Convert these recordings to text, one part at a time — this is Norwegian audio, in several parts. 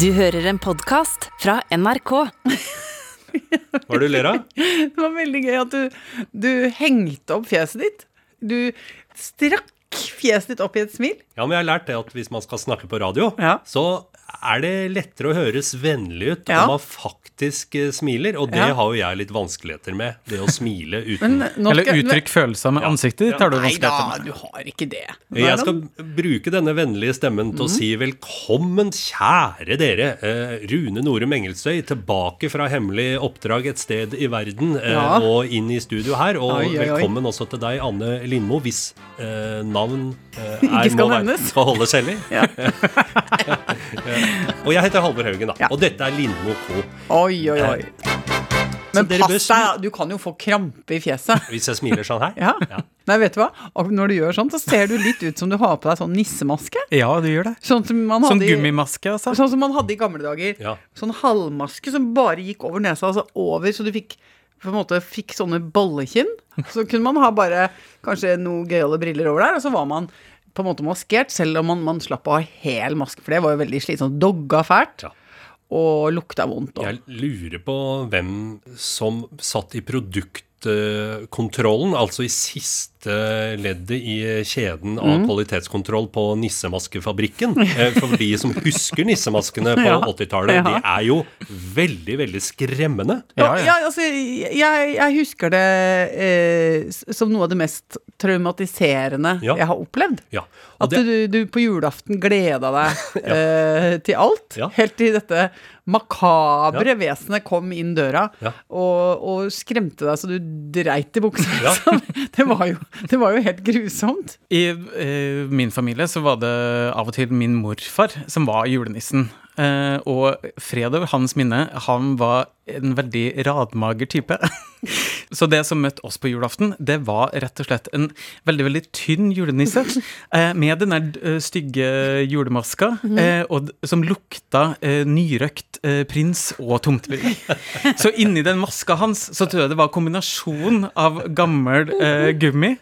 Du hører en podkast fra NRK. Hva er det du ler av? Det var veldig gøy at du, du hengte opp fjeset ditt. Du strakk fjeset ditt opp i et smil. Ja, men jeg har lært det at hvis man skal snakke på radio, Ja. så er det lettere å høres vennlig ut Ja. om man faktisk eh, smiler. Og det Ja. har jo jeg litt vanskeligheter med. Det å smile uten nok, Eller uttrykk følelser med ansiktet ditt har du Nei da, du har ikke det. Jeg skal bruke denne vennlige stemmen til å si velkommen, kjære dere. Eh, Rune Norum Engelsøy tilbake fra hemmelig oppdrag et sted i verden eh, Ja. og inn i studio her. Og Oi, oi, oi. velkommen også til deg, Anne Lindmo, hvis eh, navn eh, Ikke er, skal må være- nevnes. skal holdes hellig. Ja. Og jeg heter Halvor Haugen, da. Ja. Og dette er Lindmo Co. Oi, oi, oi. Men pass deg, du kan jo få krampe i fjeset. Hvis jeg smiler sånn her. Ja. Ja. Nei, vet du hva? Og når du gjør sånn, så ser du litt ut som du har på deg sånn nissemaske. Ja, du gjør det. Sånn som man Sånn hadde i- gummimaske, altså. Sånn som man hadde i gamle dager. Ja. Sånn halvmaske som bare gikk over nesa, altså over, så du fikk på en måte fikk sånne bollekinn. Så kunne man ha bare kanskje noe gøyale briller over der, og så var man på en måte maskert, selv om man, man slapp å ha hel maske, for det var jo veldig slitsomt. Dogga fælt, Ja. og lukta vondt. Og. Jeg lurer på hvem som satt i produktkontrollen, altså i siste leddet i kjeden av Mm. kvalitetskontroll på Nissemaskefabrikken. Eh, For de som husker nissemaskene på Ja. 80-tallet, Ja. de er jo veldig, veldig skremmende. Ja, Ja, altså, jeg, jeg husker det eh, som noe av det mest traumatiserende Ja. jeg har opplevd. Ja. At det, du, du på julaften gleda deg eh, til alt, Ja. helt til dette makabre vesenet kom inn døra Ja. og, og skremte deg så du dreit i buksa. Ja. Det, var jo, det var jo helt grusomt. I uh, min familie så var det av og til min morfar som var julenissen. Uh, og fred over hans minne, han var en veldig radmager type. så det som møtte oss på julaften, det var rett og slett en veldig, veldig tynn julenisse. Eh, med den der eh, stygge julemaska, eh, og, som lukta nyrøkt prins og tomtebrygg. Så inni den maska hans så tror jeg det var kombinasjon av gammel eh, gummi,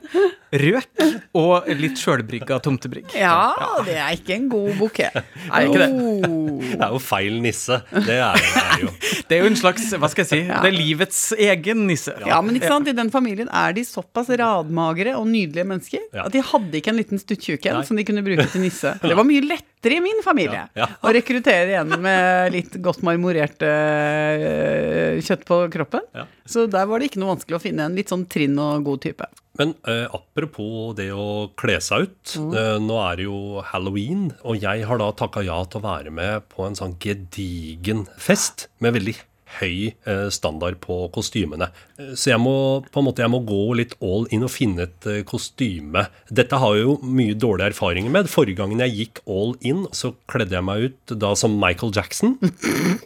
røk og litt sjølbrygga tomtebrygg. Ja, det er ikke en god bukett. Er ikke det? Oh. det er jo feil nisse. Det er, er jo Det er jo en slags, hva skal jeg si, det er livets egen nisse. Ja, men ikke sant, i den familien er de såpass radmagre og nydelige mennesker Ja. at de hadde ikke en liten stuttjukk en som de kunne bruke til nisse. Det var mye lettere i min familie Ja, ja. å rekruttere igjen med litt godt marmorert eh, kjøtt på kroppen. Ja. Så der var det ikke noe vanskelig å finne en litt sånn trinn og god type. Men eh, apropos det å kle seg ut. eh, nå er det jo halloween, og jeg har da takka ja til å være med på en sånn gedigen fest med veldig høy eh, standard på kostymene. Eh, Så jeg må på en måte jeg må gå litt all in og finne et eh, kostyme. Dette har jeg jo mye dårlige erfaringer med. Forrige gangen jeg gikk all in, så kledde jeg meg ut da som Michael Jackson.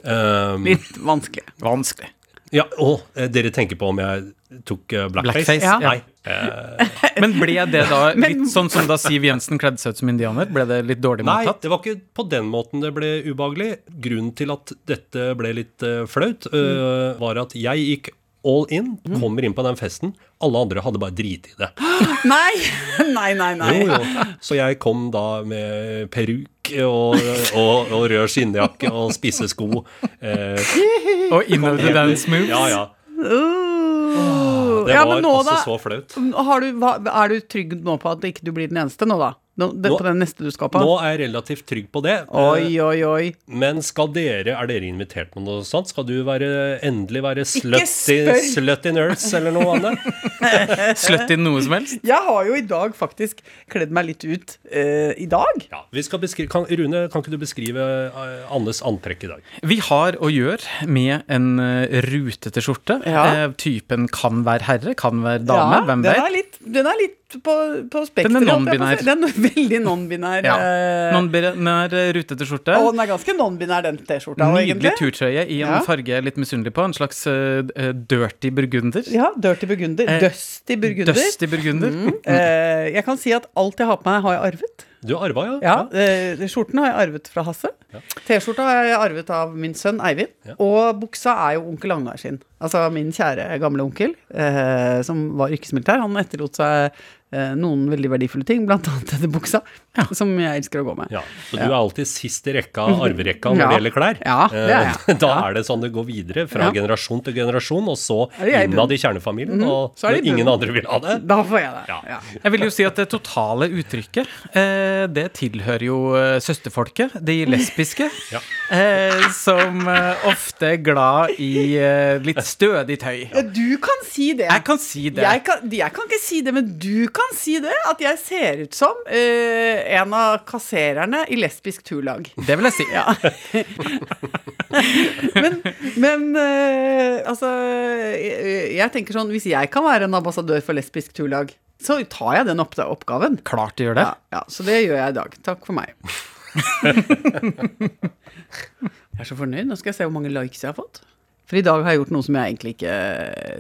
Um, Litt vanskelig. Vanskelig. Ja, og eh, dere tenker på om jeg tok eh, blackface? Blackface, Ja. Nei. Men ble det da litt sånn som da Siv Jensen kledde seg ut som indianer? Ble det litt dårlig Nei, mottatt? det var ikke på den måten det ble ubehagelig. Grunnen til at dette ble litt eh, flaut, eh, var at jeg gikk all in, kommer inn på den festen. Alle andre hadde bare driti i det. Nei! Nei, nei, nei. Jo, jo. Så jeg kom da med peruk og, og, og rød skinnjakke og spisse sko. Eh, Og innover the dance moves? ja, ja. Uh, Det ja, var men nå, altså da, så flaut. har du, hva, er du trygg nå på at ikke du blir den eneste nå, da? Nå, det, Nå- på den neste du skal på? Nå er jeg relativt trygg på det. Oi, oi, oi. Men skal dere, er dere invitert på noe sånt? Skal du være, endelig være slutty, slutty nurse eller noe annet? Sløtt inn noe som helst? Jeg har jo i dag faktisk kledd meg litt ut Uh, i dag. Ja, vi skal beskrive, kan, Rune, kan ikke du beskrive eh, Annes antrekk i dag? Vi har å gjøre med en eh, rutete skjorte. Ja. Uh, typen kan være herre, kan være dame, hvem den vet. er litt, den er litt på, på spekteret. Den er non-binær. Den er veldig non-binær. Ja. eh, Non-binær eh, rutete skjorte. og den er ganske non-binær, den T-skjorta. Nydelig turtrøye i en Ja. farge jeg er litt misunnelig på. En slags eh, dirty burgunder. Ja, Dirty burgunder. Eh, Dusty burgunder. Dusty burgunder. Mm. Eh, jeg kan si at alt jeg har på meg, har jeg arvet. Du har arva, ja? Ja, eh, Skjorten har jeg arvet fra Hasse. T-skjorta har jeg arvet av min sønn Eivind. Ja. Og buksa er jo onkel Agnar sin. Altså min kjære gamle onkel, eh, som var yrkesmilitær. Han etterlot seg noen veldig verdifulle ting, annet denne buksa, som jeg elsker å gå med. Ja, så du er alltid sist i rekka, arverekka, når Ja. det gjelder klær. Ja, det er jeg. Eh, Da Ja. er det sånn det går videre, fra Ja. generasjon til generasjon, og så jeg innad i kjernefamilien, og Så er det når ingen andre vil ha det. Da får jeg det. Ja. Ja. Jeg vil jo si at det totale uttrykket, eh, det tilhører jo eh, søsterfolket, de lesbiske, Ja. eh, som eh, ofte er glad i eh, litt stødig tøy. Ja, Du kan si det. Jeg kan si det. Jeg kan, jeg kan ikke si det, men du kan si det. At jeg ser ut som uh, en av kassererne i lesbisk turlag. Det vil jeg si. Ja. men men uh, altså jeg, jeg tenker sånn Hvis jeg kan være en ambassadør for lesbisk turlag, så tar jeg den opp oppgaven. Klart du gjør det. Ja, ja, så det gjør jeg i dag. Takk for meg. jeg er så fornøyd. Nå skal jeg se hvor mange likes jeg har fått. For i dag har jeg gjort noe som jeg egentlig ikke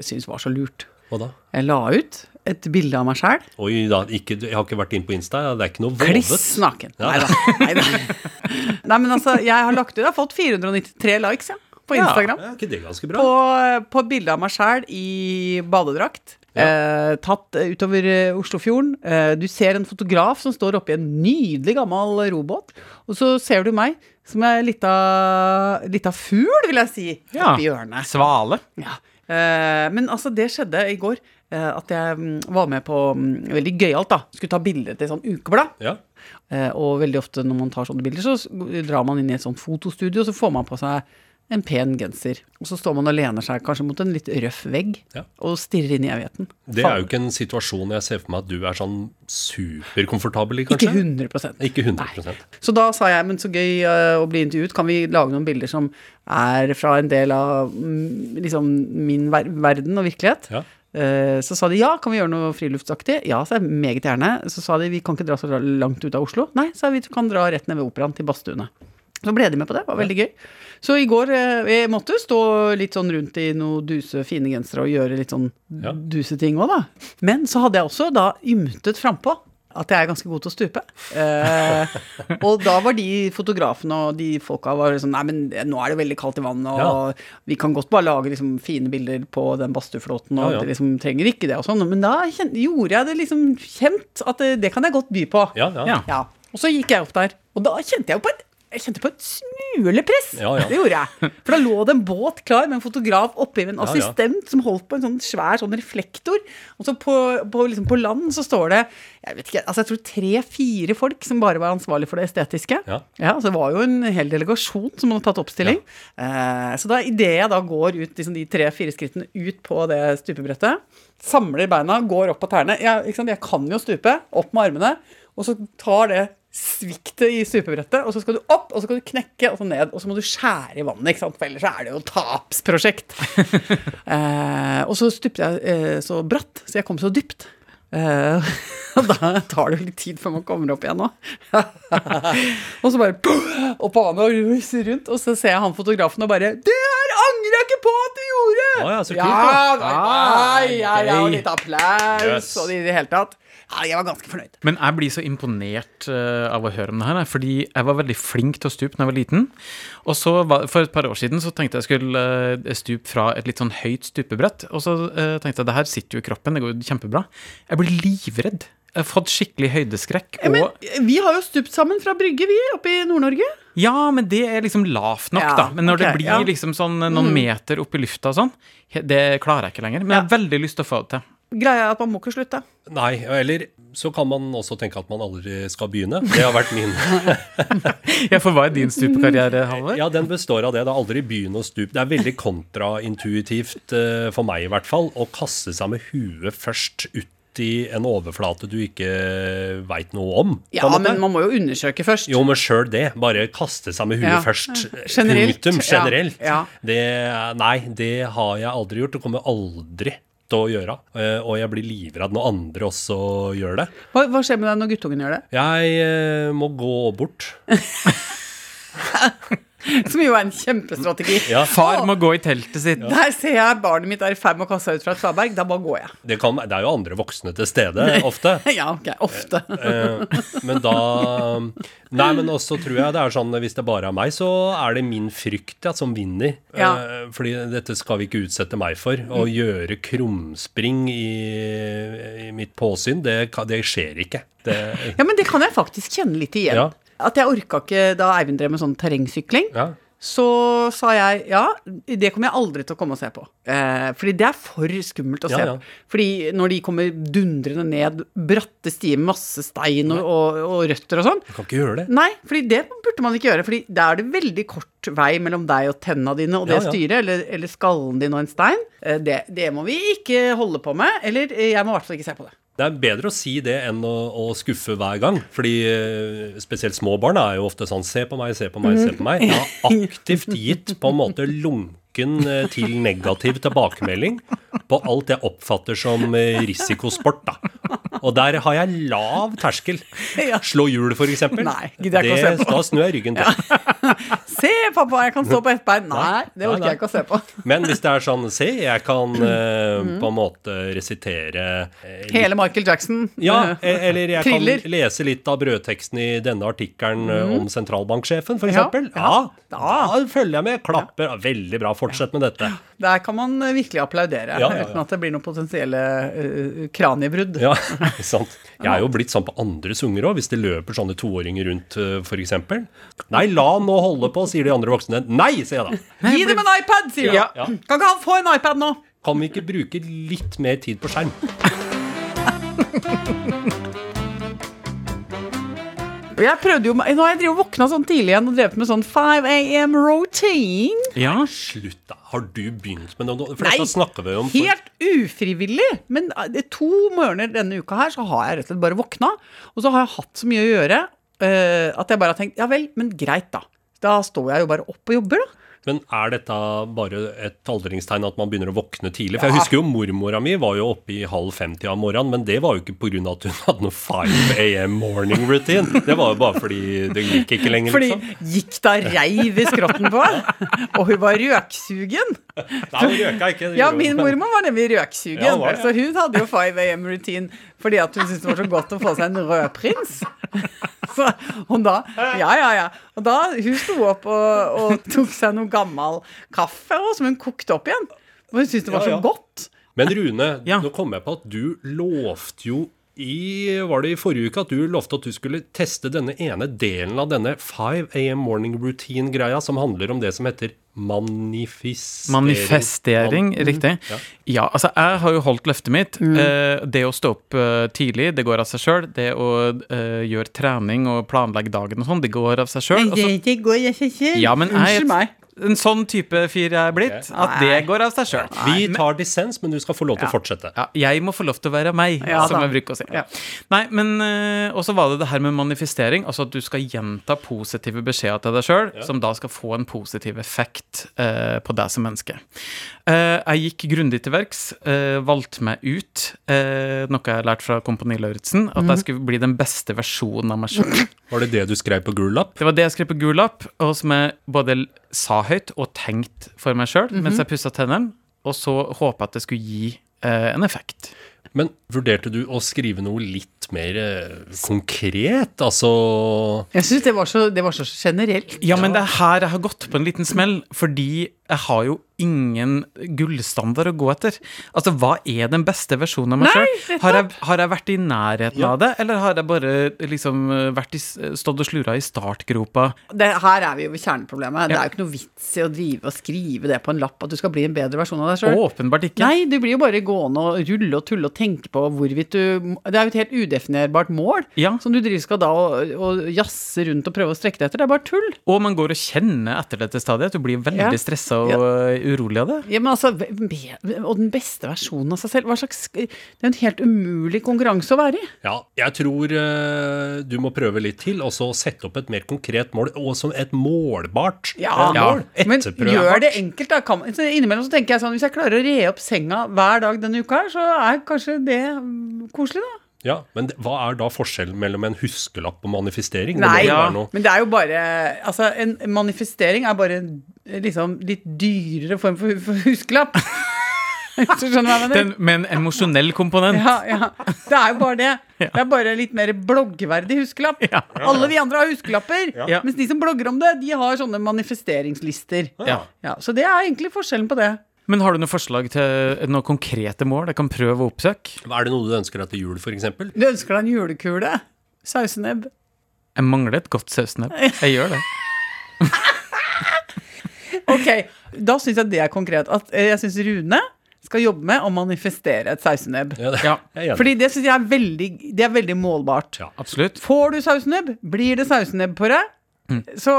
syns var så lurt. Hva da? Jeg la ut et bilde av meg sjæl. Oi da, ikke, jeg har ikke vært inn på Insta, det er ikke noe Kliss vovet. naken. Ja. Neida, neida. Nei, men altså, jeg har lagt ut Jeg har fått 493 likes, ja, på Instagram. Ja, ikke det ganske bra? På, på bilde av meg sjæl i badedrakt. Eh, tatt eh, utover eh, Oslofjorden. Eh, du ser en fotograf som står oppi en nydelig gammel robåt. Og så ser du meg som er lita, lita fugl, vil jeg si, Ja. oppi hjørnet. Svale. Ja. Eh, men altså, det skjedde i går. at jeg mm, var med på mm, Veldig gøyalt, da. Skulle ta bilder til sånn ukeblad. Ja. Og veldig ofte når man tar sånne bilder, så drar man inn i et sånt fotostudio, og så får man på seg en pen genser. Og så står man og lener seg kanskje mot en litt røff vegg Ja. og stirrer inn i evigheten. Det er jo ikke en situasjon jeg ser for meg at du er sånn superkomfortabel i, kanskje? Ikke kanskje? 100 Ikke 100% Så da sa jeg, men så gøy eh, å bli intervjuet, kan vi lage noen bilder som er fra en del av mm, liksom min ver verden og virkelighet? Ja. Eh, Så sa de ja, kan vi gjøre noe friluftsaktig? Ja, sa jeg meget gjerne. Så sa de vi kan ikke dra så langt ut av Oslo. Nei, sa vi kan dra rett ned ved operaen til badstuene. Så ble de med på det, det var veldig gøy. Så i går eh, jeg måtte stå litt sånn rundt i noen duse, fine gensere og gjøre litt sånn Ja. duseting òg, da. Men så hadde jeg også da ymtet frampå at jeg er ganske god til å stupe. Eh, og da var de fotografene og de folka var sånn Nei, men nå er det veldig kaldt i vannet, og vi kan godt bare lage liksom fine bilder på den badstueflåten, og Ja, ja. det liksom trenger ikke det og sånn. Men da gjorde jeg det liksom kjent at det, det kan jeg godt by på. Ja, ja. Ja. Ja. Og så gikk jeg opp der, og da kjente jeg jo på et jeg kjente på et smulepress. Ja, ja. Det gjorde jeg. For da lå det en båt klar med en fotograf oppi med en Ja, ja. assistent som holdt på en sånn svær sånn reflektor. Og så på, på, liksom på land så står det jeg vet ikke, altså jeg tror tre-fire folk som bare var ansvarlig for det estetiske. Ja. så det var jo en hel delegasjon som hadde tatt oppstilling. Eh, så da idet jeg da går ut liksom de tre-fire skrittene ut på det stupebrettet, samler beina, går opp på tærne jeg, jeg kan jo stupe, opp med armene, og så tar det sviktet i stupebrettet, og så skal du opp, og så skal du knekke, og så ned, og så må du skjære i vannet, ikke sant? for ellers er det jo tapsprosjekt. eh, og så stupte jeg eh, så bratt, så jeg kom så dypt. Eh, og da tar det jo litt tid før man kommer opp igjen nå. og så bare opp på vannet og russe rundt, og så ser jeg han fotografen og bare 'Det her angrer jeg ikke på at du gjorde!' Oh, ja, så kult, ja, da. da, nei, ja, nei, og gøy. litt applaus Yes. og det i det hele tatt. Ja, jeg var ganske fornøyd. Men jeg blir så imponert eh, av å høre om det her, fordi jeg var veldig flink til å stupe da jeg var liten. Og så var, For et par år siden så tenkte jeg skulle eh, stupe fra et litt sånn høyt stupebrett. Og så eh, tenkte jeg det her sitter jo i kroppen, det går jo kjempebra. Jeg blir livredd. Jeg har fått skikkelig høydeskrekk. Ja, Men Og, vi har jo stupt sammen fra Brygge, vi, oppe i Nord-Norge. ja, men det er liksom lavt nok, Ja, da. Men når okay, det blir ja. Mm. liksom sånn noen meter opp i lufta og sånn, det klarer jeg ikke lenger. Men jeg har veldig lyst til å få det til. Greia er at man må ikke slutte. Nei, eller så kan man også tenke at man aldri skal begynne. Det har vært min Ja, for hva er din stupekarriere, Halvor? Ja, den består av det. Det er aldri begynn å stupe. Det er veldig kontraintuitivt, eh, for meg i hvert fall, å kaste seg med huet først ut i en overflate du ikke veit noe om. Ja, men man må jo undersøke først. Jo, men sjøl det. Bare kaste seg med huet Ja. først. Generelt, Punktum. Generelt. ja. Det, nei, det har jeg aldri gjort. Det kommer aldri å gjøre. Eh, Og jeg blir livredd når andre også gjør det. Hva, hva skjer med deg når guttungen gjør det? Jeg eh, må gå bort. Som jo er en kjempestrategi. Ja. Far må gå i teltet sitt. Der ser jeg barnet mitt er i ferd med å kaste seg ut fra et svaberg. Da bare går jeg. Det, kan, det er jo andre voksne til stede ofte. Ja, ok, ofte. Eh, men da Nei, men også tror jeg det er sånn hvis det bare er meg, så er det min frykt ja, som vinner. Ja. Eh, fordi dette skal vi ikke utsette meg for. Å gjøre krumspring i, i mitt påsyn, det, det skjer ikke. Det, Ja, men det kan jeg faktisk kjenne litt igjen. Ja. At jeg orka ikke da Eivind drev med sånn terrengsykling. ja. Så sa jeg ja, det kommer jeg aldri til å komme og se på. Eh, fordi det er for skummelt å Ja, se ja. på. Fordi når de kommer dundrende ned bratte stier med masse stein og, og, og røtter og sånn Du kan ikke gjøre det. Nei, fordi det burde man ikke gjøre. Fordi da er det veldig kort vei mellom deg og tenna dine og det Ja, ja. styret, eller, eller skallen din og en stein. Eh, det, det må vi ikke holde på med. Eller eh, jeg må i hvert fall ikke se på det. Det er bedre å si det enn å, å skuffe hver gang. Fordi eh, spesielt små barn er jo ofte sånn Se på meg, se på meg, se på meg. Jeg har aktivt gitt på en måte lunken eh, til negativ tilbakemelding på alt jeg oppfatter som eh, risikosport, da. Og der har jeg lav terskel. Slå hjul, på. Da snur jeg ryggen til. Se, pappa, jeg kan stå på ett bein. Nei, det orker jeg ikke å se på. Men hvis det er sånn Se, jeg kan eh, på en måte resitere eh, Hele Michael Jackson. Ja, e- eller jeg Thriller. kan lese litt av brødteksten i denne artikkelen eh, om sentralbanksjefen, f.eks. Ja, Ja, ja. da følger jeg med. Klapper. Veldig bra. Fortsett med dette. Der kan man virkelig applaudere, Ja, ja, uten at det blir noen potensielle uh, kraniebrudd. Ja, sant. Jeg er jo blitt sånn på andres unger òg, hvis det løper sånne toåringer rundt, eh, f.eks. Nei, la han nå holde på, sier de andre voksne. Nei, sier jeg da. Gi dem en iPad, sier. Ja. Kan ikke han få en iPad nå? Kan vi ikke bruke litt mer tid på skjerm? Jeg prøvde jo, Nå har jeg drevet våkna sånn tidlig igjen og drevet med sånn 5 AM routine. Ja. Slutt, da. Har du begynt med noe? For Nei, dette snakker vi om. Helt ufrivillig. Men eh, det er to morgener denne uka her så har jeg rett og slett bare våkna. Og så har jeg hatt så mye å gjøre uh, at jeg bare har tenkt ja vel, men greit, da. Da står jeg jo bare opp og jobber, da. Men er dette bare et aldringstegn at man begynner å våkne tidlig? For jeg husker jo mormora mi var jo oppe i halv femti av morgenen, men det var jo ikke pga. at hun hadde noe 5 AM morning routine. Det var jo bare fordi det gikk ikke lenger, Fordi liksom. gikk da reiv i skrotten på. Og hun var røksugen. Nei, hun røka ikke. Ja, min mormor var nemlig røksugen. Ja, var. Så hun hadde jo 5 AM routine fordi at hun syntes det var så godt å få seg en rød prins. Så, og da, ja, ja, ja. Og da hun sto opp og, og tok seg noe gammel kaffe også, som hun kokte opp igjen. Og hun syntes det var Ja, så ja. godt. Men Rune, Ja. nå kom jeg på at du lovte jo i Var det i forrige uke at du lovte at du skulle teste denne ene delen av denne 5 AM morning routine-greia som handler om det som heter manifestering? Manifestering, Man- riktig. Ja. Ja, altså jeg har jo holdt løftet mitt. Eh, det å stå opp eh, tidlig, det går av seg sjøl. Det å eh, gjøre trening og planlegge dagen og sånn, det går av seg sjøl. det går jeg ikke. Ja, men jeg er Unnskyld meg. En sånn type fyr jeg er blitt, at det går av seg sjøl. Vi tar dissens, men du skal få lov til å fortsette. Ja, jeg må få lov til å være meg, Ja, som jeg bruker å si. Ja. Nei, men eh, Og så var det det her med manifestering, altså at du skal gjenta positive beskjeder til deg sjøl, som da skal få en positiv effekt uh, på deg som menneske. Uh, jeg gikk grundig til verks, uh, valgte meg ut, eh, noe jeg har lært fra Kompani Lauritzen, at Mhm. jeg skulle bli den beste versjonen av meg sjøl. Var det det du skrev på gul lapp? Det var det jeg skrev på gul lapp, og som jeg både sa høyt og tenkt for meg sjøl Mhm. mens jeg pussa tennene, og så håpa at det skulle gi eh, en effekt. Men vurderte du å skrive noe litt mer eh, konkret? Altså Jeg syns det, det var så generelt. Ja, men det er her jeg har gått på en liten smell, fordi jeg har jo ingen gullstandard å gå etter. Altså, hva er den beste versjonen av meg sjøl? Har, har jeg vært i nærheten av det, eller har jeg bare liksom vært i, stått og slura i startgropa? Det, her er vi jo ved kjerneproblemet. Det er jo ikke noe vits i å drive og skrive det på en lapp at du skal bli en bedre versjon av deg sjøl. Åpenbart ikke. Nei, du blir jo bare gående og rulle og tulle og tenke på hvorvidt du Det er jo et helt udefinerbart mål Ja. som du driver skal da og, og jazze rundt og prøve å strekke deg etter. Det er bare tull. Og man går og kjenner etter dette stadiet. Du blir veldig Ja. stressa og ja. urolig av det. Ja, men altså, Og den beste versjonen av seg selv. Hva slags Det er en helt umulig konkurranse å være i. Ja, jeg tror uh, du må prøve litt til, og så sette opp et mer konkret mål, og som et målbart eh, Ja, mål. Men gjør det enkelt, da. Kan, så innimellom så tenker jeg sånn Hvis jeg klarer å re opp senga hver dag denne uka her, så er kanskje det koselig, da. Ja, Men det- hva er da forskjellen mellom en huskelapp og manifestering? Nei, det ja, men det er jo bare Altså, en manifestering er bare en liksom litt dyrere form for, for huskelapp. Hvis du skjønner hva jeg mener? Den, med en emosjonell komponent. Ja, ja. Det er jo bare det. Det er bare litt mer bloggverdig huskelapp. Ja. Alle de andre har huskelapper. Ja. Mens de som blogger om det, de har sånne manifesteringslister. Ja. Ja, så det er egentlig forskjellen på det. Men har du noen forslag til noen konkrete mål jeg kan prøve å oppsøke? Er det noe du ønsker deg til jul, f.eks.? Du ønsker deg en julekule? Sausenebb? Jeg mangler et godt sausenebb. Jeg gjør det. Ok, da syns jeg det er konkret. At eh, jeg syns Rune skal jobbe med å manifestere et sausenebb. Ja, det, Ja. Fordi det syns jeg er veldig, det er veldig målbart. Ja. Absolutt. Får du sausenebb, blir det sausenebb på deg, Mm. så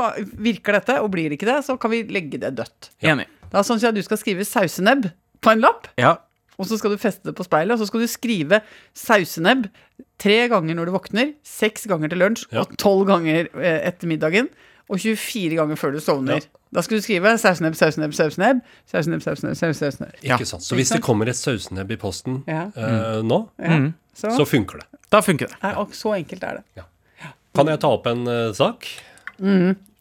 virker dette, og blir det ikke det, så kan vi legge det dødt. Enig. Da sånn at du skal skrive sausenebb på en lapp, Ja. og så skal du feste det på speilet, og så skal du skrive sausenebb tre ganger når du våkner, seks ganger til lunsj Ja. og tolv ganger eh, etter middagen, og 24 ganger før du sovner. Ja. Da skal du skrive sausenebb, sausenebb, sausenebb, sausenebb, sausenebb, sausenebb. Ikke sant. Så hvis det kommer et sausenebb i posten Ja. eh, nå, Ja. Så, så funker det. Da funker det. Nei, og så enkelt er det. Kan jeg ta opp en uh, sak?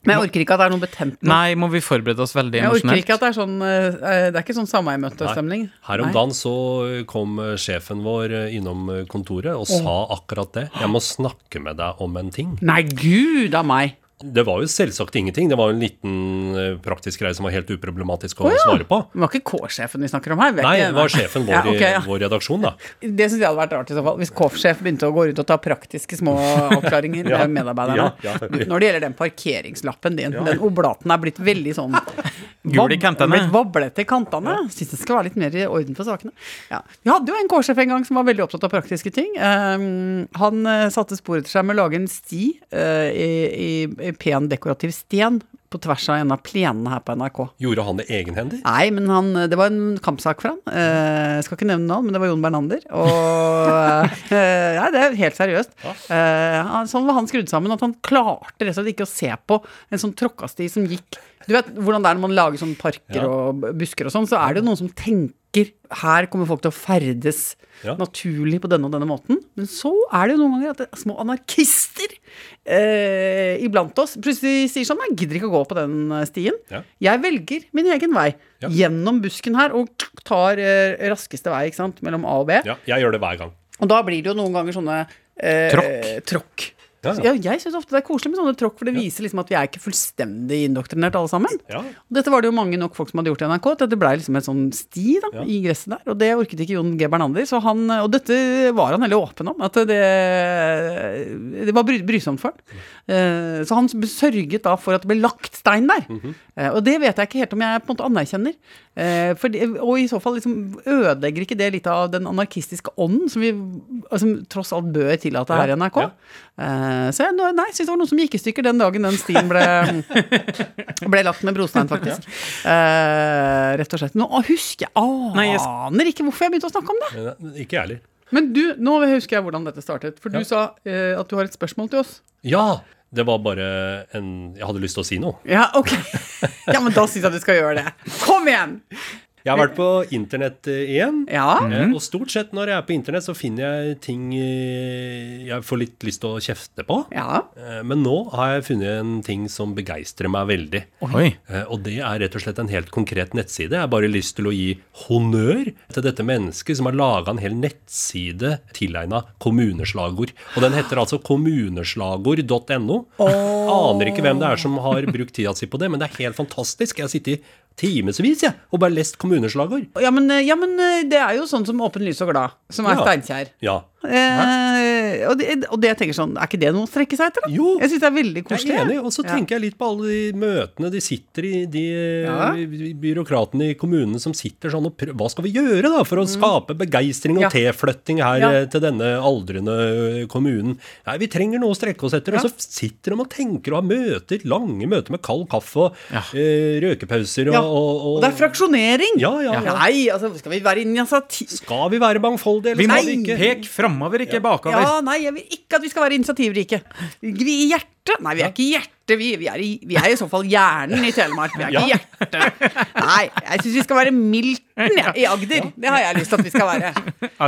Men jeg orker ikke at det er noe betent nå. Nei, må vi forberede oss veldig Jeg orker ikke at det er sånn eh, Det er ikke sånn sameiemøtestemning. Her om dagen så kom eh, sjefen vår eh, innom eh, kontoret og sa akkurat det. Jeg må snakke med deg om en ting. Nei, gud av meg. Det var jo selvsagt ingenting. Det var en liten eh, praktisk greie som var helt uproblematisk å svare på. Det var ikke K-sjefen vi snakker om her. Nei, det var sjefen vår Ja, okay, ja. i vår redaksjon, da. Det syns jeg hadde vært rart i så fall. Hvis K-sjef begynte å gå rundt og ta praktiske små oppklaringer Ja, med medarbeiderne. ja, ja. Når det gjelder den parkeringslappen din. Den oblaten er blitt veldig sånn Gul i kantene. Blitt vablete i kantene. Syns det skal være litt mer i orden på sakene. Ja. Vi hadde jo en K-sjef en gang som var veldig opptatt av praktiske ting. Um, han eh, satte spor etter seg med å lage en sti i, i, i pen dekorativ sten på tvers av en av plenene her på NRK. Gjorde han det egenhendig? Nei, men han, det var en kampsak for han. Eh, jeg skal ikke nevne navn, men det var Jon Bernander. Og eh, Nei, det er helt seriøst. Eh, sånn var han skrudd sammen at han klarte rett og slett ikke å se på en sånn tråkkasti som gikk Du vet hvordan det er når man lager sånne parker Ja. og busker og sånn, så er det jo noen som tenker her kommer folk til å ferdes Ja. naturlig på denne og denne måten. Men så er det jo noen ganger at det er små anarkister eh, iblant oss plutselig sier sånn Jeg gidder ikke å gå på den eh, stien. Ja. Jeg velger min egen vei gjennom busken her og tar eh, raskeste vei ikke sant, mellom A og B. Ja, jeg gjør det hver gang. Og da blir det jo noen ganger sånne eh, Tråkk. tråkk. Ja, ja. Ja, jeg syns ofte det er koselig med sånne tråkk, for det viser liksom at vi er ikke fullstendig indoktrinert alle sammen. Ja. Og dette var det jo mange nok folk som hadde gjort i NRK, at dette ble liksom en sånn sti da, i gresset der. Og det orket ikke Jon G. Bernander, så han, og dette var han veldig åpen om, at det, det var bry, brysomt for han. Eh, Så han sørget da for at det ble lagt stein der. Eh, Og det vet jeg ikke helt om jeg på en måte anerkjenner. Eh, det, og i så fall liksom ødelegger ikke det litt av den anarkistiske ånden som vi som tross alt bør tillate her i NRK. Ja. ja. Så jeg nei, synes det var noen som gikk i stykker den dagen den stien ble, ble lagt med brostein, faktisk. Ja. rett og slett. Nå husker jeg Aner ikke hvorfor jeg begynte å snakke om det. Eh, Ikke jeg heller. Men du, nå husker jeg hvordan dette startet. For du sa eh, at du har et spørsmål til oss. Ja! Det var bare en Jeg hadde lyst til å si noe. Ja, ok. Ja, men da syns jeg du skal gjøre det. Kom igjen! Jeg har vært på internett eh, igjen. Ja. Mm. Og stort sett når jeg er på internett, så finner jeg ting eh, jeg får litt lyst til å kjefte på. Ja. Eh, Men nå har jeg funnet en ting som begeistrer meg veldig. Oi. Eh, Og det er rett og slett en helt konkret nettside. Jeg har bare lyst til å gi honnør til dette mennesket som har laga en hel nettside tilegna kommuneslagord. Og den heter altså kommuneslagord.no. Aner ikke hvem det er som har brukt tida si på det, men det er helt fantastisk. Jeg har sittet i timevis ja, og bare lest kommuneslagord. Ja men, ja, men eh, det er jo sånn som Åpen lys og glad, som er Ja. Steinkjer. Ja. Eh, og, det, og det jeg tenker sånn, er ikke det noe å strekke seg etter? da? Jo. Jeg syns det er veldig Jeg er enig, og så Ja. tenker jeg litt på alle de møtene de sitter i, de Ja. eh, byråkratene i kommunene som sitter sånn og prøver Hva skal vi gjøre da for å skape begeistring og Mm. Ja. tilflytting her Ja. eh, til denne aldrende eh, kommunen? Nei, vi trenger noe å strekke oss etter. Ja. Og så sitter de og tenker og har møter, lange møter med kald kaffe og Ja. eh, røkepauser og, Ja. og, Og det er fraksjonering! Ja, ja, ja. Nei, altså skal vi være initiativ... Skal vi være mangfoldige, eller Vi skal vi ikke? Pek framover, ikke bakover. Nei, jeg vil ikke at vi skal være initiativrike. Vi i hjertet Nei, vi er ikke i hjertet, vi, vi, er i, vi er i så fall hjernen i Telemark. Vi er ikke i hjertet. Nei, jeg syns vi skal være milten ja, i Agder. Det har jeg lyst til at vi skal være.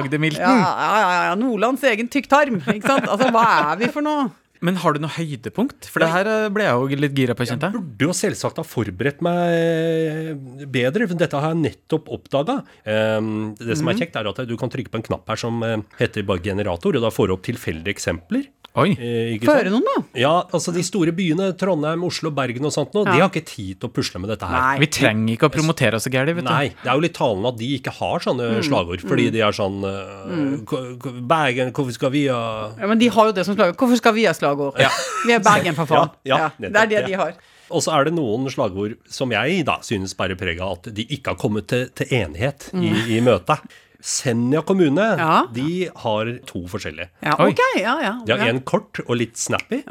Agder-milten. Ja, ja, ja, ja. Nordlands egen tykktarm. Ikke sant? Altså, hva er vi for noe? Men har du noe høydepunkt? For det her eh, ble jeg jo litt gira på, kjente jeg. burde jo selvsagt ha forberedt meg eh, bedre, for dette har jeg nettopp oppdaga. det som er kjekt, er at du kan trykke på en knapp her som eh, heter bare generator, og da får du opp tilfeldige eksempler. Oi. Eh, ikke Få sant? høre noen, da. Ja, altså de store byene, Trondheim, Oslo, Bergen og sånt nå, de har ikke tid til å pusle med dette her. Nei. Vi trenger ikke å promotere oss så gærent, vet du. Nei, det er jo litt talende at de ikke har sånne Mm. slagord, fordi de er sånn uh, Bergen, hvorfor skal vi ha Ja, men de har jo det som slagord. Hvorfor skal vi ha slagord? Vi er Bergen, for faen. Ja, ja, Ja, det er det de har. Og så er det noen slagord som jeg da synes bærer preg av at de ikke har kommet til, til enighet i, i møtet. Senja kommune, Mm. Ja. de har to forskjellige. Ja, Oi. ok, ja, ja. De har ja. En kort og litt snappy,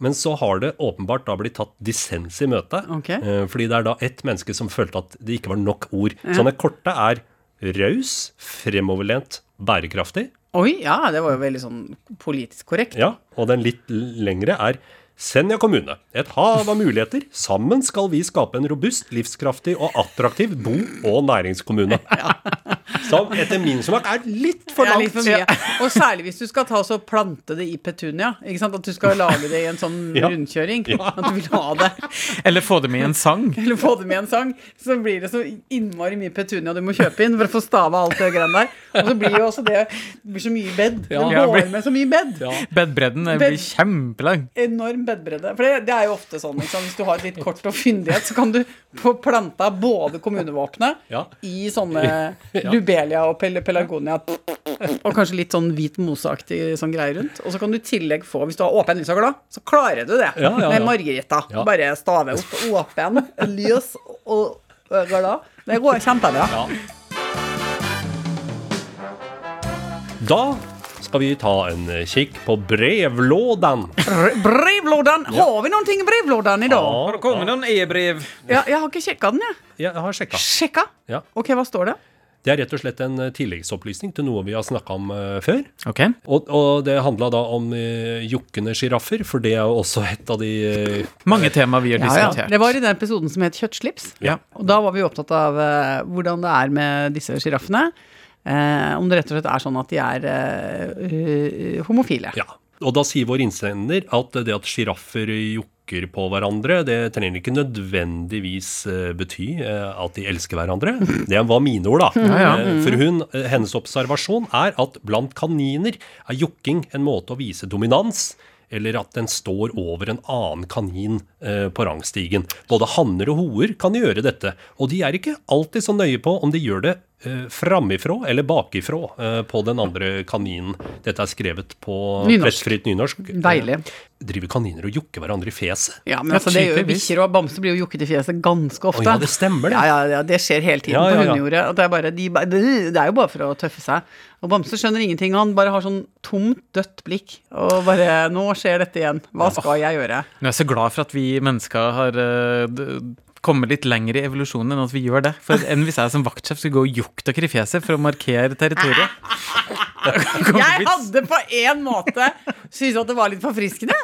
men så har det åpenbart da blitt tatt dissens i møtet. Ok. Eh, Fordi det er da ett menneske som følte at det ikke var nok ord. Sånne korte er raus, fremoverlent, bærekraftig. Oi, ja, det var jo veldig sånn politisk korrekt. Ja, og den litt lengre er Senja kommune. Et hav av muligheter. Sammen skal vi skape en robust, livskraftig og attraktiv bo- og næringskommune. Som etter min smak er litt for er langt. litt for mye. Og særlig hvis du skal ta og så plante det i petunia. Ikke sant? At du skal lage det i en sånn Ja. rundkjøring. Ja. At du vil ha det. Eller få det med i en sang. Eller få det med i en sang. Så blir det så innmari mye petunia du må kjøpe inn for å få stava alt det greiene der. Og så blir jo også det det blir så mye bed. Ja. Det går med så mye bed. Ja. Bedbredden Bed- blir kjempelang. Enorm bedbredde. For det, det er jo ofte sånn. liksom. Hvis du har litt kort og fyndighet, så kan du få planta både kommunevåpenet Ja. i sånne Ja. Lubelia og pel pelargonia og kanskje litt sånn hvit moseaktig sånn greie rundt. Og så kan du i tillegg få, hvis du har åpen lys og glad, så klarer du det Ja, ja, med. Margarita. Ja. Bare stave opp åpen, lys og glad. Det går kjempebra. Ja. Da skal vi ta en kikk på brevlådan. Br- Brevlådan! Har vi noen ting i brevlådan i dag? Ja, det kommet noen e-brev? Ja, jeg har ikke sjekka den, jeg. jeg har sjekka. Sjekka? Ja. Ok, hva står det? Det er rett og slett en eh, tilleggsopplysning til noe vi har snakka om eh, før. Ok. Og, og det handla da om uh, jokkende sjiraffer, for det er jo også et av de eh, Mange tema vi har Ja, ja. diskutert. Det var i den episoden som het Kjøttslips. Ja. Og da var vi opptatt av eh, hvordan det er med disse sjiraffene. Eh, om det rett og slett er sånn at de er eh, eh, homofile. Ja. Og da sier vår innsender at det at sjiraffer jokker på hverandre, det trenger ikke nødvendigvis eh, bety eh, at de elsker hverandre. Det var mine ord, da. ja. ja. For hun, eh, hennes observasjon er at blant kaniner er jokking en måte å vise dominans eller at den står over en annen kanin eh, på rangstigen. Både hanner og hoer kan gjøre dette, og de er ikke alltid så nøye på om de gjør det eh, framifrå eller bakifrå eh, på den andre kaninen. Dette er skrevet på pressfritt nynorsk. Deilig. Eh, driver kaniner og jokker hverandre i fjeset? Ja, men altså, det gjør jo bikkjer og bamser blir jo jukket i fjeset ganske ofte. Å ja, det stemmer det. Ja, ja, ja, det skjer hele tiden Ja, på ja, på hundejordet. Det, er bare, de, det det er jo bare for å tøffe seg. Og Bamse skjønner ingenting. Han bare har sånn tomt, dødt blikk. Og bare 'Nå skjer dette igjen. Hva skal jeg gjøre?' Nå er jeg så glad for at vi mennesker har kommet litt lenger i evolusjonen enn at vi gjør det. For enn hvis jeg som vaktsjef skulle gå og jukte dere i fjeset for å markere territoriet. Jeg hadde på en måte syntes at det var litt forfriskende.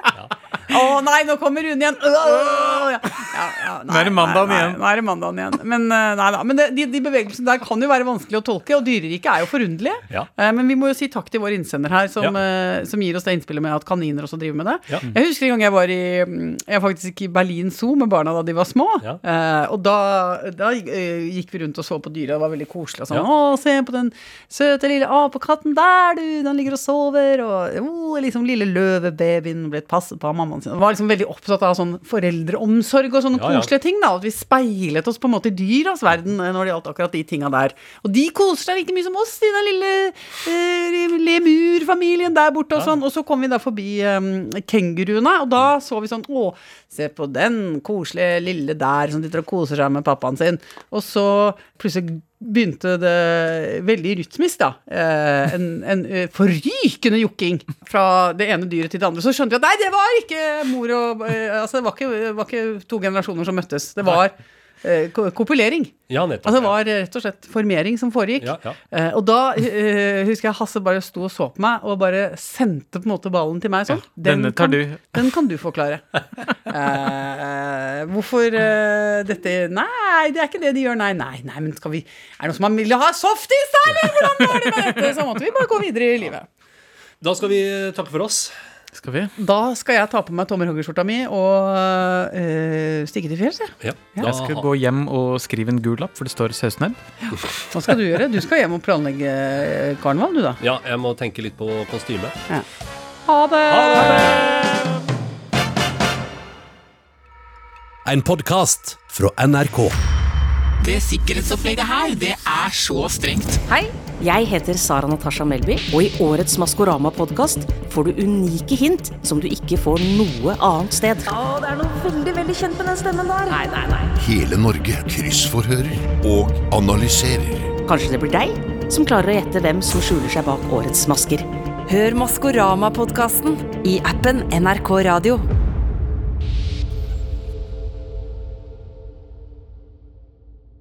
Å nei, nå kommer Rune igjen. Åh, ja. Ja, ja, nei, Nå er det mandagen igjen. Nå er det mandagen igjen. Men, eh, nei, da. Men det, de, de bevegelsene der kan jo være vanskelig å tolke, og dyreriket er jo forunderlige. Eh, Men vi må jo si takk til vår innsender her, som, eh, som gir oss det innspillet med at kaniner også driver med det. Jeg husker en gang jeg var i Jeg faktisk i Berlin Zoo med barna da de var små. Og da, da gikk vi rundt og så på dyra, det var veldig koselig. Og sånn. Å, se på den søte lille apekatten der, du! Den ligger og sover. Og oh, liksom lille løvebabyen ble passet på av mammaen sin. sine. var liksom veldig opptatt av sånn foreldreomsorg og sånne Ja, ja. koselige ting. da, At vi speilet oss på en måte i dyras verden eh, når det gjaldt akkurat de tinga der. Og de koser seg like mye som oss i den lille eh, lemurfamilien der borte og sånn. Og så kom vi da forbi um, kenguruene, og da så vi sånn Å, se på den koselige lille der som sitter og koser seg med pappaen sin. Og så plutselig begynte det veldig rytmisk, da. Eh, en, en eh, forrykende jokking fra det ene dyret til det andre. Så skjønte vi at nei, det var ikke mor og eh, Altså, det var ikke, var ikke to generasjoner som møttes. Det var ko- kopulering. Ja, nettopp. Altså det var rett og slett formering som foregikk. Ja, ja. Eh, og da eh, husker jeg Hasse bare sto og så på meg og bare sendte på en måte ballen til meg sånn. denne tar kan, du. Den kan du forklare. Eh, hvorfor eh, dette Nei, det er ikke det de gjør. Nei, nei, nei, men skal vi Er det noen som vil ha softis, eller? Hvordan var det med dette? Så måtte vi bare gå videre i livet. Da skal vi takke for oss. Skal vi? Da skal jeg ta på meg tommelhoggerskjorta mi og øh, stikke til fjells, jeg. Ja, Jeg skal gå hjem og skrive en gul lapp, for det står sausnebb. Hva skal du gjøre? Du skal hjem og planlegge eh, karneval, du da. Ja, jeg må tenke litt på kostyme. Ha det! En podkast fra NRK. Det sikkerhetsopplegget her, det er så strengt. Hei, jeg heter Sara Natasha Melby, og i årets Maskorama-podkast får du unike hint som du ikke får noe annet sted. Å, det er noe veldig, veldig kjent med den stemmen der. Nei, nei, nei. Hele Norge kryssforhører og analyserer. Kanskje det blir deg som klarer å gjette hvem som skjuler seg bak årets masker. Hør Maskorama-podkasten i appen NRK Radio.